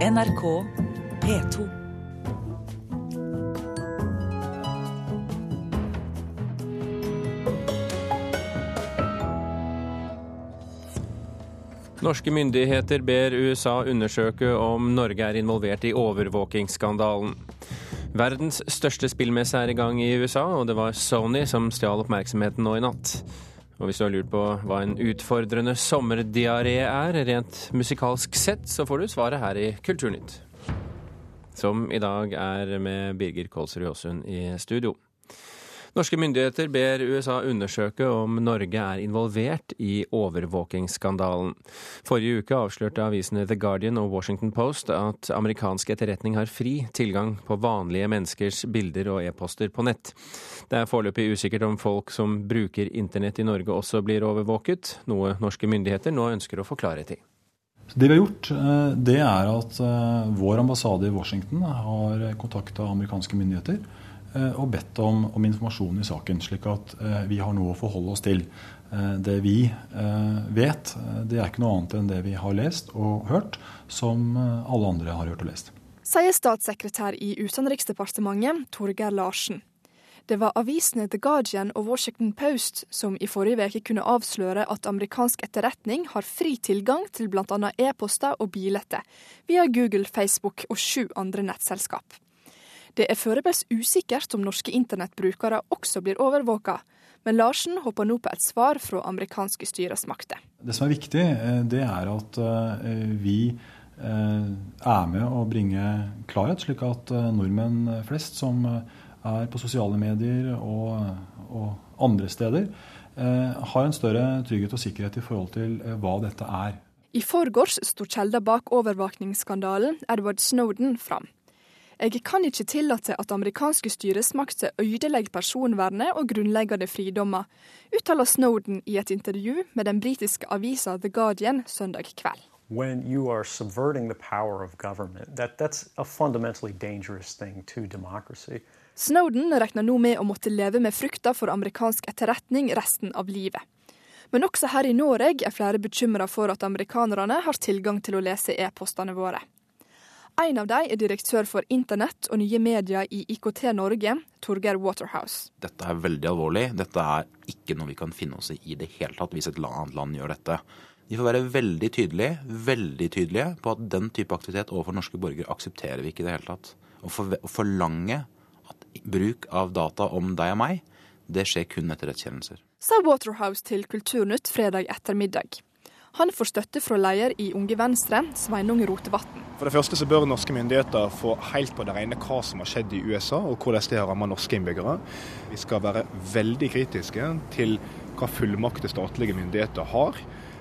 NRK P2. Norske myndigheter ber USA undersøke om Norge er involvert i overvåkingsskandalen. Verdens største spillmesse er i gang i USA, og det var Sony som stjal oppmerksomheten nå i natt. Og hvis du har lurt på hva en utfordrende sommerdiaré er, rent musikalsk sett, så får du svaret her i Kulturnytt. Som i dag er med Birger Kolsrud Jåsund i studio. Norske myndigheter ber USA undersøke om Norge er involvert i overvåkingsskandalen. Forrige uke avslørte avisene The Guardian og Washington Post at amerikansk etterretning har fri tilgang på vanlige menneskers bilder og e-poster på nett. Det er foreløpig usikkert om folk som bruker internett i Norge også blir overvåket, noe norske myndigheter nå ønsker å få klarhet i. Det vi har gjort, eh, det er at eh, vår ambassade i Washington har kontakta amerikanske myndigheter og bedt om, om, informasjon i saken, slik at eh, vi har noe å forholde oss til. Eh, det vi vet, det er ikke noe annet enn det vi har lest og hørt, som alle andre har hørt og lest. Sier statssekretær i Utenriksdepartementet, Torgeir Larsen. Det var avisene The Guardian og Washington Post som i forrige uke kunne avsløre at amerikansk etterretning har fri tilgang til bl.a. e-poster og billetter via Google, Facebook og sju andre nettselskap. Det er foreløpig usikkert om norske internettbrukere også blir overvåka, men Larsen håper nå på et svar fra amerikanske styresmakter. Det som er viktig, eh, det er at eh, vi eh, er med å bringe klarhet, slik at nordmenn flest som er på sosiale medier og, og andre steder, har en større trygghet og sikkerhet i forhold til hva dette er. I forgårs sto kjelder bak overvåkningsskandalen, Edward Snowden, fram. Jeg kan ikke tillate at amerikanske styresmakter ødelegger personvernet og grunnleggende fridommer, uttaler Snowden i et intervju med den britiske avisa The Guardian søndag kveld. When you are subverting the power of government, that, that's a fundamentally dangerous thing to democracy. Snowden regner nå med å måtte leve med frykta for amerikansk etterretning resten av livet. Men også her i Norge er flere bekymra for at amerikanerne har tilgang til å lese e-postene våre. En av dem er direktør for internett og nye medier i IKT Norge, Torgeir Waterhouse. Dette er veldig alvorlig. Dette er ikke noe vi kan finne oss i i det hele tatt hvis et annet land gjør dette. De får være veldig tydelige, veldig tydelige på at den type aktivitet overfor norske borgere aksepterer vi ikke i det hele tatt. Å forlange at bruk av data om deg og meg, det skjer kun etter rettskjennelser. Sa Waterhouse til Kulturnytt fredag ettermiddag. Han får støtte fra leder i Unge Venstre, Sveinung Rotevatn. For det første så bør norske myndigheter få helt på det rene hva som har skjedd i USA, og hvordan det har rammet norske innbyggere. Vi skal være veldig kritiske til hva fullmakter statlige myndigheter har.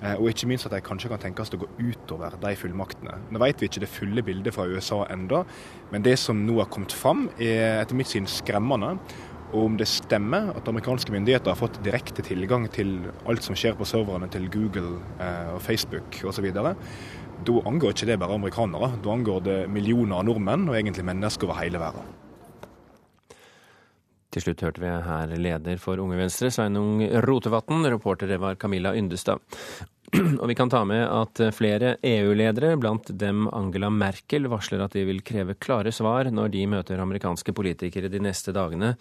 Eh, og ikke minst at de kanskje kan tenkes å gå utover de fullmaktene. Nå vet vi ikke det fulle bildet fra USA enda, men det som nå har kommet fram er etter mitt syn skremmende. Og om det stemmer at amerikanske myndigheter har fått direkte tilgang til alt som skjer på serverne til Google eh, og Facebook osv., da angår ikke det bare amerikanere. Da angår det millioner av nordmenn og egentlig mennesker over hele verden. Til slutt hørte vi her leder for Unge Venstre, Sveinung Rotevatn. Reportere var Camilla Yndestad. Og vi kan ta med at flere EU-ledere, blant dem Angela Merkel, varsler at de vil kreve klare svar når de møter amerikanske politikere de neste dagene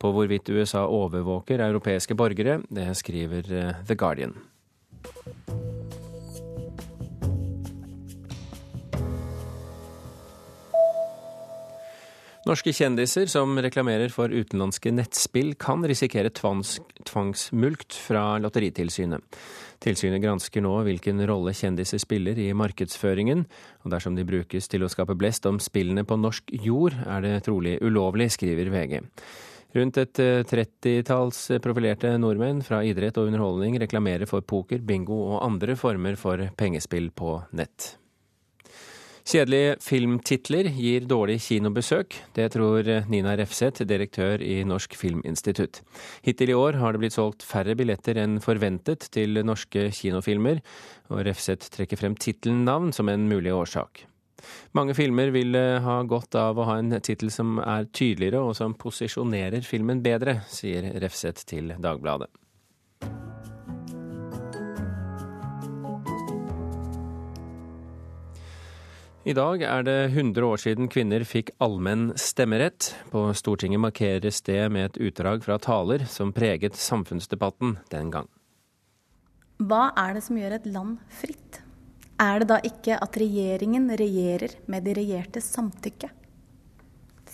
på hvorvidt USA overvåker europeiske borgere. Det skriver eh, The Guardian. Norske kjendiser som reklamerer for utenlandske nettspill, kan risikere tvangs, tvangsmulkt fra Lotteritilsynet. Tilsynet gransker nå hvilken rolle kjendiser spiller i markedsføringen, og dersom de brukes til å skape blest om spillene på norsk jord, er det trolig ulovlig, skriver VG. Rundt et eh, trettitalls profilerte nordmenn fra idrett og underholdning reklamerer for poker, bingo og andre former for pengespill på nett. Kjedelige filmtitler gir dårlig kinobesøk. Det tror Nina Refseth, direktør i Norsk Filminstitutt. Hittil i år har det blitt solgt færre billetter enn forventet til norske kinofilmer, og Refseth trekker frem tittelnavn som en mulig årsak. Mange filmer vil ha godt av å ha en tittel som er tydeligere og som posisjonerer filmen bedre, sier Refseth til Dagbladet. I dag er det 100 år siden kvinner fikk allmenn stemmerett. På Stortinget markeres det med et utdrag fra taler som preget samfunnsdebatten den gang. Hva er det som gjør et land fritt? Er det da ikke at regjeringen regjerer med de regjertes samtykke?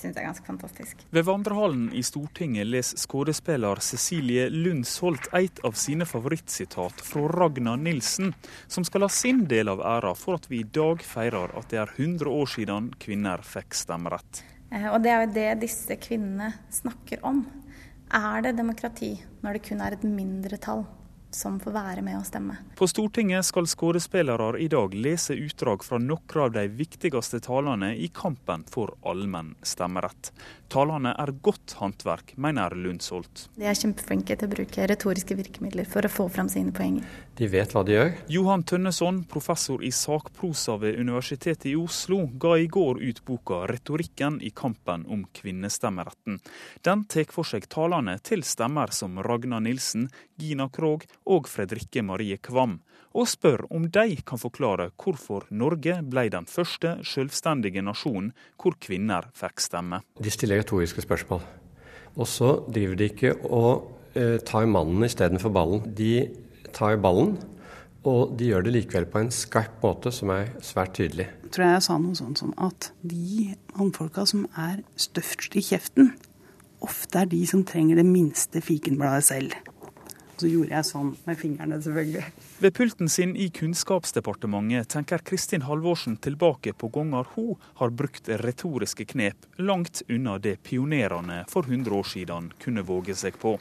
Syns jeg er ganske fantastisk. Ved vandrehallen i Stortinget leser skuespiller Cecilie Lundsholt et av sine favorittsitat fra Ragna Nilsen, som skal ha sin del av æra for at vi i dag feirer at det er 100 år siden kvinner fikk stemmerett. Eh, og det er jo det disse kvinnene snakker om. Er det demokrati når det kun er et mindretall som får være med å stemme. På Stortinget skal skuespillere i dag lese utdrag fra noen av de viktigste talene i kampen for allmenn stemmerett. Talene er godt håndverk, mener Lundsholt. De er kjempeflinke til å bruke retoriske virkemidler for å få fram sine poenger. De vet hva de gjør. Johan Tønneson, professor i sakprosa ved Universitetet i Oslo, ga i går ut boka 'Retorikken i kampen om kvinnestemmeretten'. Den tar for seg talene til stemmer som Ragna Nilsen, Gina Krog og Fredrikke Marie Kvam og spør om de kan forklare hvorfor Norge ble den første selvstendige nasjonen hvor kvinner fikk stemme. De stiller retoriske spørsmål. Og så driver de ikke og eh, tar mannen istedenfor ballen. De tar ballen, og de gjør det likevel på en skarp måte som er svært tydelig. Jeg tror jeg sa noe sånt som at de mannfolka som er størst i kjeften, ofte er de som trenger det minste fikenbladet selv. Så gjorde jeg sånn med fingrene, selvfølgelig. Ved pulten sin i Kunnskapsdepartementet tenker Kristin Halvorsen tilbake på ganger hun har brukt retoriske knep langt unna det pionerene for 100 år siden kunne våge seg på.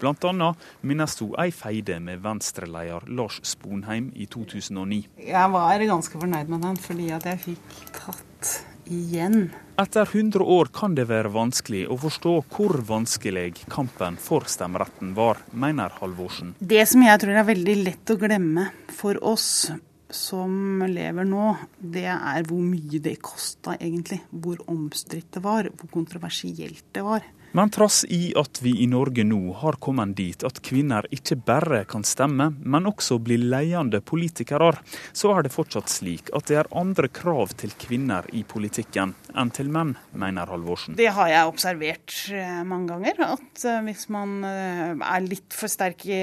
Blant annet minnes hun ei feide med Venstre-leder Lars Sponheim i 2009. Jeg var ganske fornøyd med den, fordi at jeg fikk tatt igjen. Etter 100 år kan det være vanskelig å forstå hvor vanskelig kampen for stemmeretten var, mener Halvorsen. Det som jeg tror er veldig lett å glemme for oss som lever nå, det er hvor mye det kosta egentlig. Hvor omstridt det var, hvor kontroversielt det var. Men trass i at vi i Norge nå har kommet dit at kvinner ikke bare kan stemme, men også bli ledende politikere, så er det fortsatt slik at det er andre krav til kvinner i politikken enn til menn, mener Halvorsen. Det har jeg observert eh, mange ganger. At eh, hvis man eh, er litt for sterk i,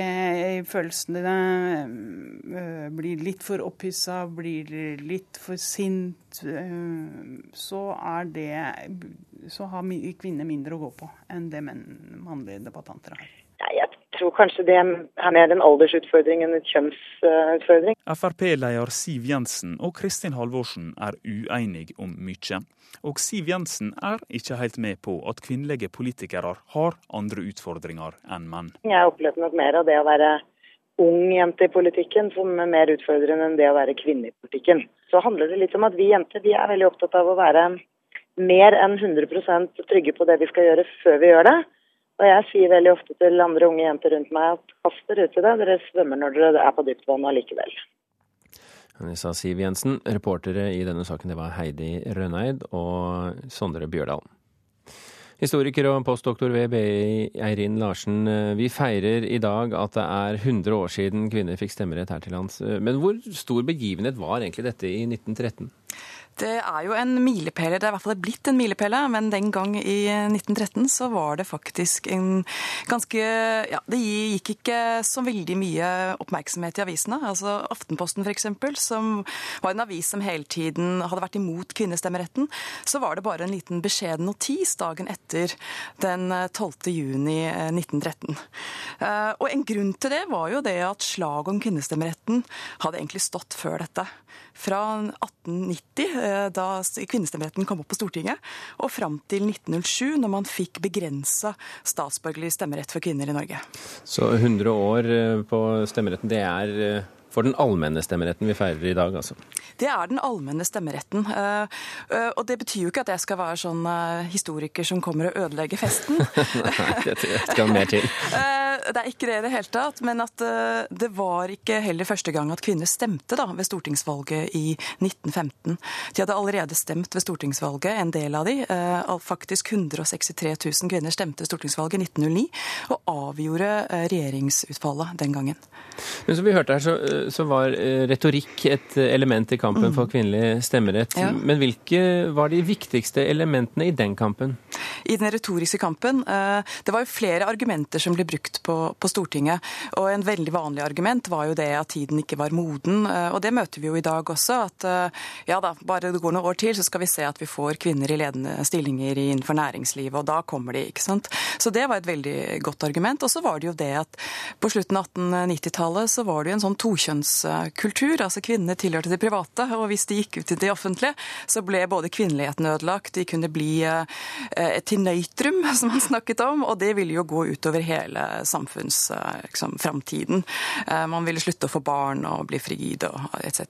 følelsene blir litt for opphissa, blir litt for sint, så er det så har kvinner mindre å gå på enn det mannlige debattanter har. Jeg tror kanskje det er mer en aldersutfordring enn en kjønnsutfordring. Frp-leder Siv Jensen og Kristin Halvorsen er uenige om mye. Og Siv Jensen er ikke helt med på at kvinnelige politikere har andre utfordringer enn menn. Jeg opplever nok mer av det å være ung jente i politikken som er mer utfordrende enn det å være kvinne i politikken. Så handler det litt om at vi jenter vi er veldig opptatt av å være mer enn 100% trygge på det vi skal gjøre før vi gjør det. Og jeg sier veldig ofte til andre unge jenter rundt meg at kast dere ut i det, dere svømmer når dere er på dypt vann allikevel. Det sa Siv Jensen. Reportere i denne saken det var Heidi Røneid og Sondre Bjørdal. Historiker og postdoktor ved BI Eirin Larsen, vi feirer i dag at det er 100 år siden kvinner fikk stemmerett her til lands. Men hvor stor begivenhet var egentlig dette i 1913? Det er jo en milepæl. Det er i hvert fall blitt en milepæl, men den gang i 1913 så var det faktisk en ganske Ja, det gikk ikke så veldig mye oppmerksomhet i avisene. Altså Aftenposten f.eks., som var en avis som hele tiden hadde vært imot kvinnestemmeretten, så var det bare en liten beskjeden notis dagen etter den 12. juni 1913. Eh, og en grunn til det var jo det at slaget om kvinnestemmeretten hadde egentlig stått før dette. Fra 1890 Eh, da kvinnestemmeretten kom opp på Stortinget, og fram til 1907, når man fikk begrensa statsborgerlig stemmerett for kvinner i Norge. Så 100 år eh, på stemmeretten, det er eh, for den allmenne stemmeretten vi feirer i dag, altså? Det er den allmenne stemmeretten. Og det betyr jo ikke at jeg skal være sånn historiker som kommer og ødelegger festen. Nei, det skal mer til. det er ikke det i det hele tatt. Men at uh, det var ikke heller første gang at kvinner stemte da, ved stortingsvalget i 1915. De hadde allerede stemt ved stortingsvalget, en del av de. Uh, faktisk 163 000 kvinner stemte ved stortingsvalget i 1909, og avgjorde uh, regjeringsutfallet den gangen. Men som vi hørte her, så, så var retorikk et element i kampen mm. for kvinnelig stemmerett. Ja. Men hvilke var de viktigste elementene i den kampen? I den retoriske kampen? Det var jo flere argumenter som ble brukt på, på, Stortinget. Og en veldig vanlig argument var jo det at tiden ikke var moden. Eh, og det møter vi jo i dag også. At eh, ja da, bare det går noen år til, så skal vi se at vi får kvinner i ledende stillinger innenfor næringslivet. Og da kommer de, ikke sant. Så det var et veldig godt argument. Og så var det jo det at på slutten av 1890-tallet så var det jo en sånn tokjønnskultur. Altså kvinnene tilhørte det private, og hvis de gikk ut i det offentlige, så ble både kvinneligheten ødelagt, de kunne bli eh, et tinøytrum, som han snakket om, og det ville jo gå utover hele samfunnsframtiden. Liksom, eh, man ville slutte å få barn og bli frigid og etc.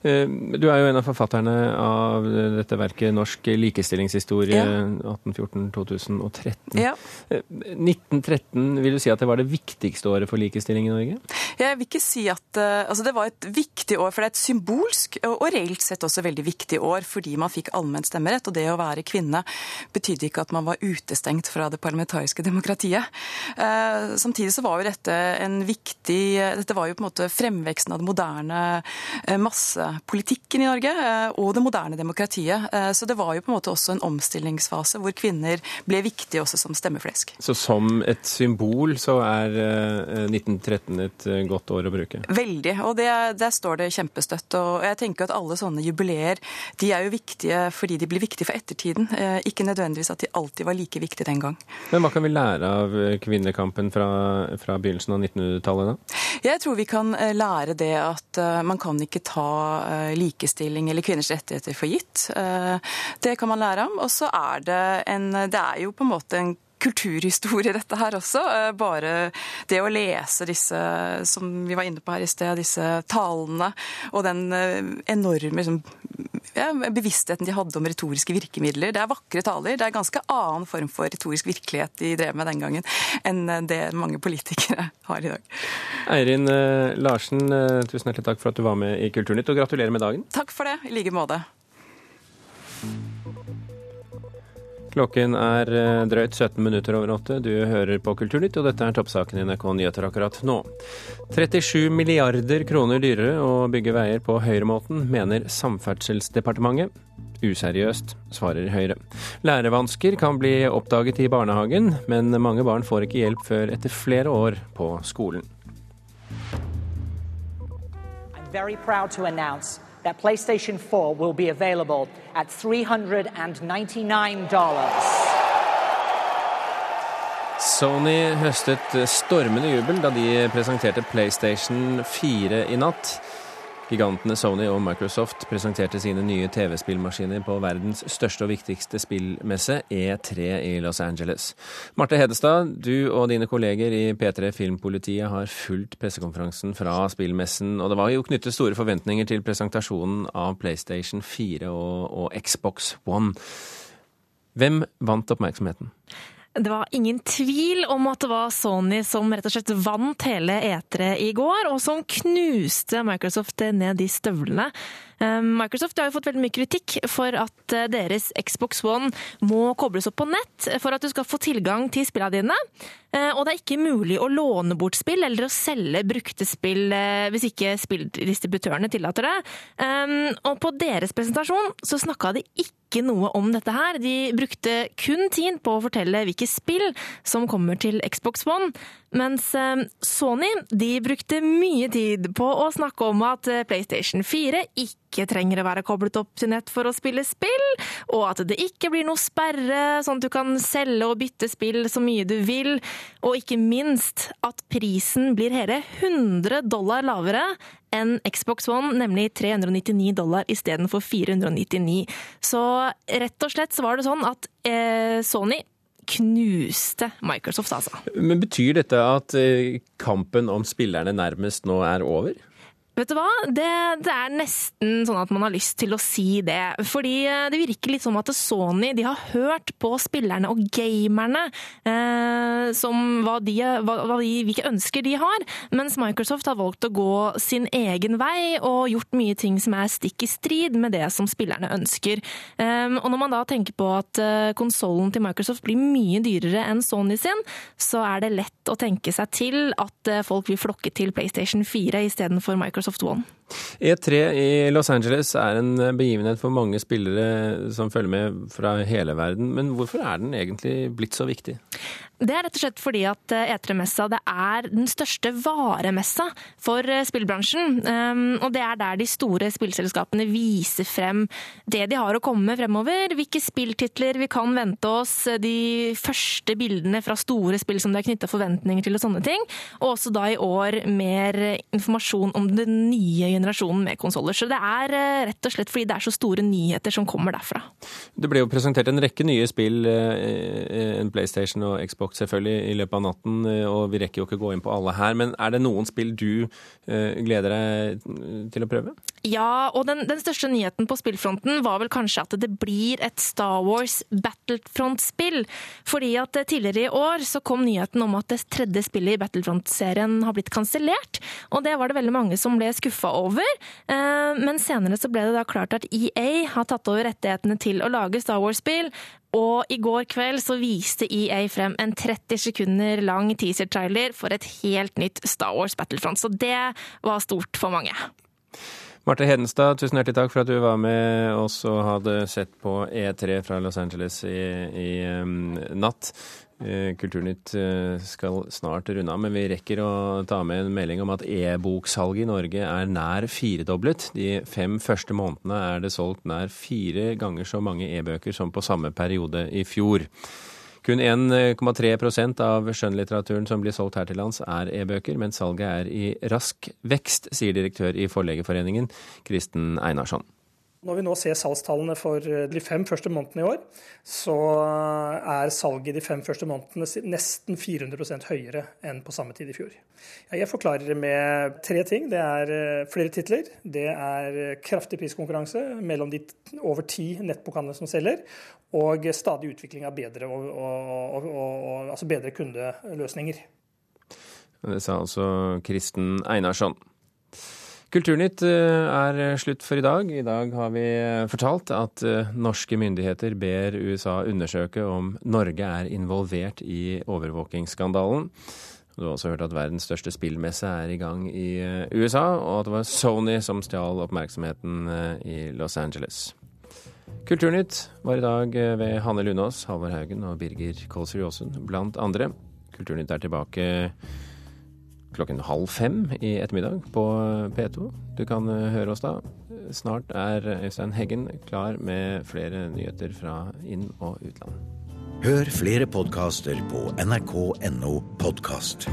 Eh, du er jo en av forfatterne av dette verket 'Norsk likestillingshistorie ja. 1814-2013'. Ja. 1913, eh, vil du si at det var det viktigste året for likestilling i Norge? Jeg vil ikke si at eh, altså Det var et viktig år, for det er et symbolsk og reelt sett også veldig viktig år fordi man fikk allmenn stemmerett. Og det å være kvinne betydde ikke at man var utestengt fra det parlamentariske demokratiet. Samtidig så var jo dette en viktig Dette var jo på en måte fremveksten av det moderne masse politikken i Norge eh, og det moderne demokratiet. Eh, så det var jo på en måte også en omstillingsfase hvor kvinner ble viktige også som stemmeflesk. Så som et symbol så er 1913 eh, et godt år å bruke? Veldig, og det, der står det kjempestøtt. Og jeg tenker at alle sånne jubileer de er jo viktige fordi de blir viktige for ettertiden. Ikke nødvendigvis at de alltid var like viktige den gang. Men hva kan vi lære av kvinnekampen fra, fra begynnelsen av 1900-tallet da? Jeg tror vi kan lære det at man kan ikke ta likestilling eller kvinners rettigheter for gitt. Eh, det kan man lære om. Og så er det en Det er jo på en måte en kulturhistorie, dette her også. Eh, bare det å lese disse, som vi var inne på her i sted, disse talene, og den enorme liksom, ja, bevisstheten de hadde om retoriske virkemidler. Det er vakre taler. Det er ganske annen form for retorisk virkelighet de drev med den gangen, enn det mange politikere har i dag. Eirin eh, Larsen, eh, tusen hjertelig takk for at du var med i Kulturnytt, og gratulerer med dagen. Takk for det. I like måte. Klokken er eh, drøyt 17 minutter over åtte. Du hører på Kulturnytt, og dette er toppsaken i NRK Nyheter akkurat nå. 37 milliarder kroner dyrere å bygge veier på høyremåten, mener Samferdselsdepartementet. Useriøst, svarer Høyre. Lærevansker kan bli oppdaget i barnehagen, men mange barn får ikke hjelp før etter flere år på skolen. I'm very proud to announce that PlayStation 4 will be available at $399. Sony høstet stormende jubel da de presenterte PlayStation 4 i natt. Gigantene Sony og Microsoft presenterte sine nye TV-spillmaskiner på verdens største og viktigste spillmesse, E3 i Los Angeles. Marte Hedestad, du og dine kolleger i P3 Filmpolitiet har fulgt pressekonferansen fra spillmessen, og det var jo knyttet store forventninger til presentasjonen av PlayStation 4 og, og Xbox One. Hvem vant oppmerksomheten? Det var ingen tvil om at det var Sony som rett og slett vant hele E3 i går, og som knuste Microsoft ned i støvlene. Ehm, Microsoft har jo fått veldig mye kritikk for at eh, deres Xbox One må kobles opp på nett for at du skal få tilgang til spillene dine. Eh, og det er ikke mulig å låne bort spill eller å selge brukte spill eh, hvis ikke spilldistributørene tillater det. Og på deres presentasjon så snakka de ikke ikke noe om dette her. De brukte kun tid på å fortelle hvilke spill som kommer til Xbox One, mens eh, Sony de brukte mye tid på å snakke om at eh, PlayStation 4 ikke trenger å være koblet opp til nett for å spille spill, og at det ikke blir noe sperre, sånn at du kan selge og bytte spill så mye du vil, og ikke minst at prisen blir hele 100 dollar lavere enn Xbox One, nemlig 399 dollar istedenfor 499. Så rett og slett så var det sånn at eh, Sony knuste Microsoft, altså. Men Betyr dette at eh, kampen om spillerne nærmest nå er over? Vet du hva? Det, det, er nesten sånn at man har lyst til å si det. Fordi eh, det virker litt som at Sony de har hørt på spillerne og gamerne eh, som hva de, hva, hva de, hvilke ønsker de har. Mens Microsoft har valgt å gå sin egen vei og gjort mye ting som er stikk i strid med det som spillerne ønsker. Eh, og når man da tenker på at uh, konsollen til Microsoft blir mye dyrere enn Sony sin, så er det lett å tenke seg til at uh, folk vil flokke til PlayStation 4 istedenfor Microsoft One. E3 i Los Angeles er en begivenhet for mange spillere som følger med fra hele verden. Men hvorfor er den egentlig blitt så viktig? Det er rett og slett fordi at E3-messa er den største varemessa for eh, spillbransjen. Um, og det er der de store spillselskapene viser frem det de har å komme med fremover. Hvilke spilltitler vi kan vente oss, de første bildene fra store spill som det er knytta forventninger til og sånne ting. Og også da i år mer informasjon om den nye generasjonen med konsoller. Så det er eh, rett og slett fordi det er så store nyheter som kommer derfra. Det ble jo presentert en rekke nye spill, eh, en PlayStation og Xbox Xbox selvfølgelig i løpet av natten, eh, og vi rekker jo ikke gå inn på alle her. Men er det noen spill du uh, gleder deg til å prøve? Ja, og den, den, største nyheten på spillfronten var vel kanskje at det blir et Star Wars Battlefront-spill. Fordi at tidligere i år så kom nyheten om at det tredje spillet i Battlefront-serien har blitt kansellert. Og det var det veldig mange som ble skuffa over. Uh, men senere så ble det da klart at EA har tatt over rettighetene til å lage Star Wars-spill, og i går kveld så viste EA frem en 30 sekunder lang teaser-trailer for et helt nytt Star Wars Battlefront. Så det var stort for mange. Marte Hedenstad, tusen hjertelig takk for at du var med oss og hadde sett på E3 fra Los Angeles i, i um, natt. Eh, Kulturnytt eh, skal snart runde av, men vi rekker å ta med en melding om at e-boksalget i Norge er nær firedoblet. De fem første månedene er det solgt nær fire ganger så mange e-bøker som på samme periode i fjor. Kun 1,3% av skjønnlitteraturen som blir solgt her til lands er e-bøker, men salget er i rask vekst, sier direktør i Forleggerforeningen, Kristen Einarsson. Når vi nå ser salgstallene for eh, de fem første månedene i år, så er salget de fem første månedene nesten 400% høyere enn på samme tid i fjor. Jeg forklarer det med tre ting. Det er eh, flere titler. Det er eh, kraftig priskonkurranse mellom de over ti nettbokhandlene som selger, og stadig utvikling av bedre, og, og, og, altså bedre kundeløsninger. Det sa altså Kristen Einarsson. Kulturnytt eh, er slutt for i dag. I dag har vi fortalt at eh, norske myndigheter ber USA undersøke om Norge er involvert i overvåkingsskandalen. Du har også hørt at verdens største spillmesse er i gang i eh, USA, og at det var Sony som stjal oppmerksomheten i Los Angeles. Kulturnytt var i dag ved Hanne Lunås, Halvor Haugen og Birger Kolsrud Aasen blant andre. Kulturnytt er tilbake klokken halv fem i ettermiddag på P2. Du kan eh, høre oss da. Snart er Øystein Heggen klar med flere nyheter fra inn- og utland. Hør flere podkaster på nrk.no podkast.